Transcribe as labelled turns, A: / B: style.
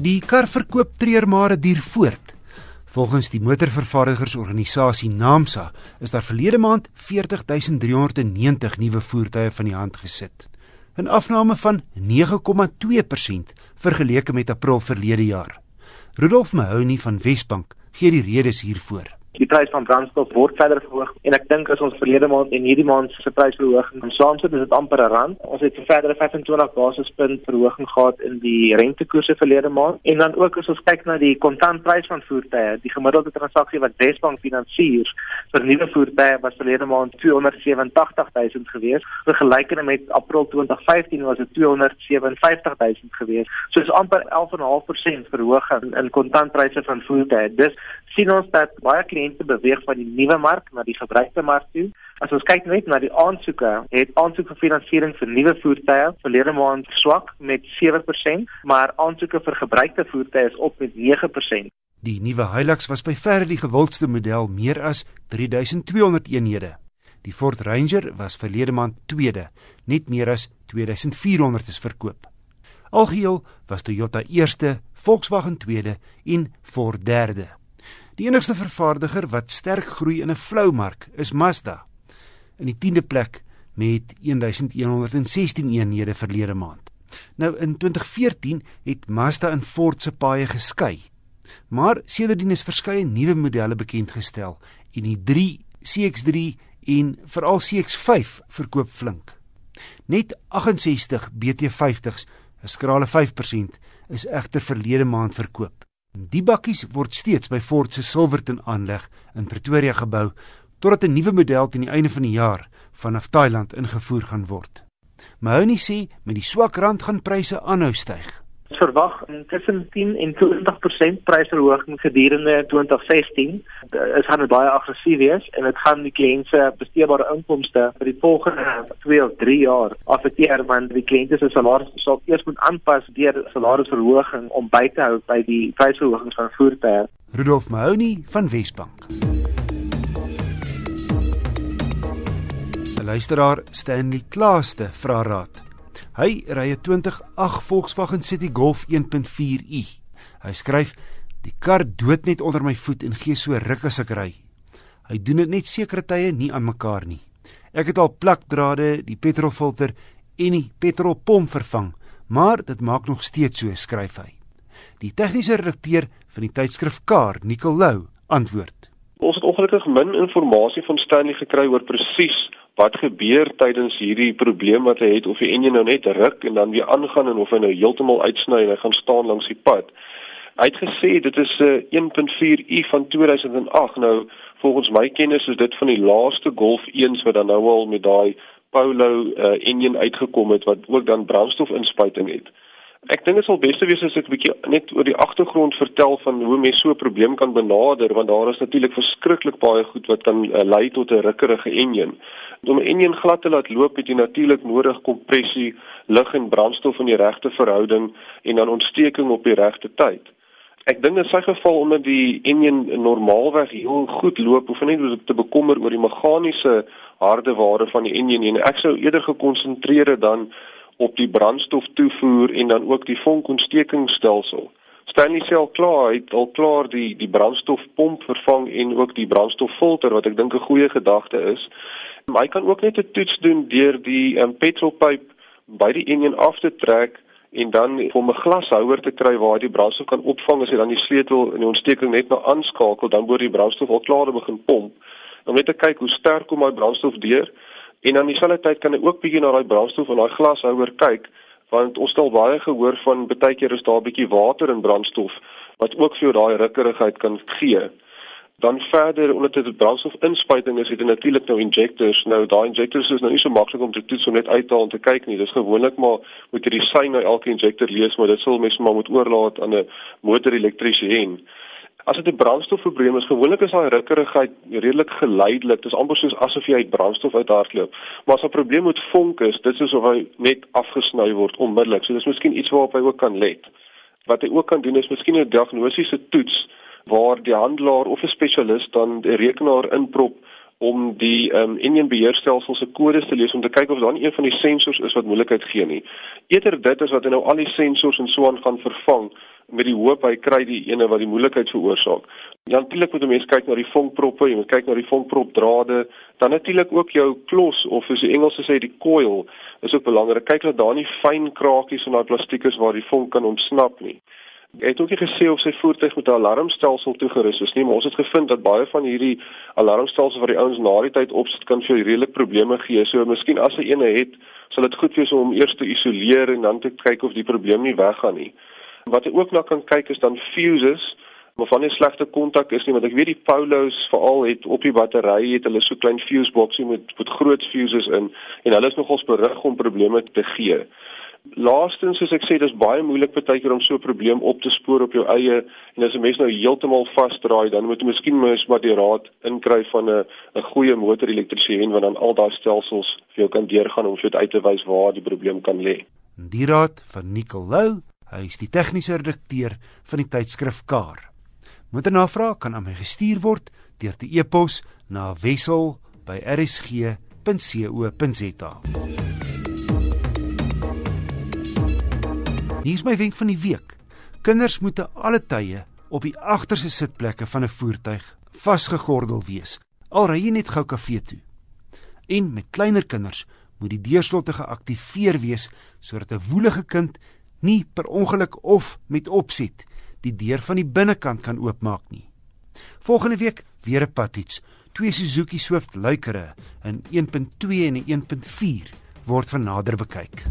A: Die karverkoop treurmare duur voort. Volgens die motorvervaardigersorganisasie Naamsa is daar verlede maand 40390 nuwe voertuie van die hand gesit. 'n Afname van 9,2% vergeleke met April verlede jaar. Rudolf Mahoney van Wesbank gee die redes hiervoor.
B: Die prys van brandstof word verder verhoog en ek dink as ons verlede maand en hierdie maand se prysverhoging saamsit, is dit amper 'n rand. Ons het 'n verdere 25 basispunt verhoging gehad in die rentekoerse verlede maand en dan ook as ons kyk na die kontantprys van voertuie, die gemiddelde transaksie wat Wesbank finansier vir nuwe voertuie was verlede maand 287000 gewees. Vergelykende met April 2015 was dit 257000 gewees. So is amper 11.5% verhoging in kontantpryse van voertuie. Dis sien ons dat baie kliënte beweeg van die nuwe mark na die gebruikte mark toe. As ons kyk net na die aansoeke, het aansoeke vir finansiering vir nuwe voertuie verlede maand swak met 7%, maar aansoeke vir gebruikte voertuie is op met 9%.
A: Die nuwe Hilux was by verre die gewildste model, meer as 3200 eenhede. Die Ford Ranger was verlede maand tweede, net meer as 2400 is verkoop. Algeheel was Toyota eerste, Volkswagen tweede en Ford derde. Die enigste vervaardiger wat sterk groei in 'n flou mark is Mazda. In die 10de plek met 1116 eenhede verlede maand. Nou in 2014 het Mazda in Ford se paaie geskei. Maar sedertdien is verskeie nuwe modelle bekend gestel en die 3 CX3 en veral CX5 verkoop flink. Net 68 BT50s, 'n skrale 5%, is egter verlede maand verkoop. Die bakkies word steeds by Ford se Silverton aanleg in Pretoria gebou totdat 'n nuwe model teen die einde van die jaar vanaf Thailand ingevoer gaan word. Mahoney sê met die swak rand gaan pryse aanhou styg
B: verwag tussen 10 en 20% prysverhoging gedurende 2016. Dit gaan baie aggressief wees en dit gaan die kliënte besteedbare inkomste vir die volgende 2 of 3 jaar affekteer want die kliënte se salarisse sal eers moet aanpas deur salarisverhoging om by te hou by die prysverhogings van voertuie.
A: Rudolf Mahoney van Wesbank. Luisteraar Stanley Klaaste vra raad. Hy ry 'n 2008 Volkswagen City Golf 1.4i. Hy skryf: "Die kar dood net onder my voet en gee so ruk as ek ry. Hy doen dit net sekere tye nie aan mekaar nie. Ek het al plakdrade, die petrolfilter en die petrolpomp vervang, maar dit maak nog steeds so," skryf hy. Die tegniese redakteur van die tydskrif Car, Nicole Lou, antwoord:
C: ongelukkig min inligting van Stanley gekry oor presies wat gebeur tydens hierdie probleem wat hy het of die enjin nou net ruk en dan weer aangaan en of hy nou heeltemal uitsny en hy gaan staan langs die pad. Hy het gesê dit is 'n uh, 1.4i van 2008 nou volgens my kennis is dit van die laaste Golf 1s wat dan nou al met daai Polo uh, enjin uitgekom het wat ook dan brandstofinspuiting het. Ek dink dit sal beste wees as ek 'n bietjie net oor die agtergrond vertel van hoe mense so 'n probleem kan benader want daar is natuurlik verskriklik baie goed wat kan uh, lei tot 'n rukkerige enjin. Om 'n enjin glad te laat loop, het jy natuurlik nodig kompressie, lug en brandstof in die regte verhouding en dan ontsteking op die regte tyd. Ek dink in sy geval omdat die enjin normaalweg heel goed loop, hoef nie te bekommer oor die meganiese hardeware van die enjin nie. Ek sou eerder gekonsentreer dan op die brandstof toevoer en dan ook die vonkontstekingsstelsel. Stanley sê al klaar, hy het al klaar die die brandstofpomp vervang en ook die brandstoffilter wat ek dink 'n goeie gedagte is. Maar hy kan ook net 'n toets doen deur die um, petrolpyp by die enjin af te trek en dan om 'n glashouer te kry waar die brandstof kan opvang as jy dan die sleutel in die ontsteking net nou aanskakel, dan word die brandstof al klaar begin pomp. Om net te kyk hoe sterk kom daai brandstof deur en dan dieselfde tyd kan jy ook bietjie na daai brandstof en daai glashouer kyk want ons al baie gehoor van baie keer is daar 'n bietjie water in brandstof wat ook vir jou daai rukkerigheid kan gee dan verder omdat dit 'n brandstofinspuiting is, het jy natuurlik nou injectors. Nou daai injectors is nou nie so maklik om te toets om net uit te haal en te kyk nie. Dis gewoonlik maar moet jy die sein nou elke injector lees, maar dit sal mense maar moet oorlaat aan 'n motorelektriesien. As dit 'n brandstofprobleem is, gewoonlik is daai rukkerigheid redelik geleidelik. Dit is amper soos asof jy uit brandstof uithardloop. Maar as 'n probleem met vonk is, dit is asof hy net afgesny word onmiddellik. So dis miskien iets waarop hy ook kan let. Wat hy ook kan doen is miskien 'n diagnosiese toets waar die handelaar of 'n spesialis dan 'n rekenaar inprop om die ehm um, enjin beheerstelsel se kodes te lees om te kyk of daar een van die sensors is wat moeilikheid gee nie. Eerder dit is wat hy nou al die sensors en so aan gaan vervang met die hoop hy kry die ene wat die moeilikheid veroorsaak. Ja, natuurlik moet 'n mens kyk na die vonkproppe, jy moet kyk na die vonkpropdrade, dan natuurlik ook jou klos of soos die Engelse sê die coil is ook belangrik. Kyk dat daar nie fyn krakies in daai plastiek is waar die vonk kan ontsnap nie. Hy het ook nie gesê of sy voertuig met 'n alarmstelsel toegerus is nie, maar ons het gevind dat baie van hierdie alarmstelsels wat die ouens na die tyd opsit kan vir redelik probleme gee. So miskien as hy ene het, sal dit goed wees om hom eers te isoleer en dan te kyk of die probleem nie weggaan nie. Wat ek ook na kan kyk is dan fuses, maar van die slegte kontak is nie want ek weet die Paulos veral het op die battery het hulle so klein fuse boxie met met groot fuses in en hulle is nogals berig om probleme te gee. Laastens soos ek sê dis baie moeilik partykeer om so 'n probleem op te spoor op jou eie en as 'n mens nou heeltemal vasdraai dan moet jy miskien mens maar die raad inkry van 'n 'n goeie motorelektriesien wat dan al daai stelsels vir jou kan deurgaan om vir jou uit te wys waar die probleem kan lê.
A: Die raad van Nicol Lou, hy is die tegniese redakteur van die tydskrif Kar. Moet 'n navraag kan aan my gestuur word deur te e-pos na wissel@rsg.co.za. Hier is my wenk van die week. Kinders moet te alle tye op die agterste sitplekke van 'n voertuig vasgegordel wees. Al ry jy net gou kafee toe. En met kleiner kinders moet die deurslotte geaktiveer wees sodat 'n woelige kind nie per ongeluk of met opset die deur van die binnekant kan oopmaak nie. Volgende week weer 'n padtoets. Twee Suzuki Swift luikere in 1.2 en 1.4 word van nader bekyk.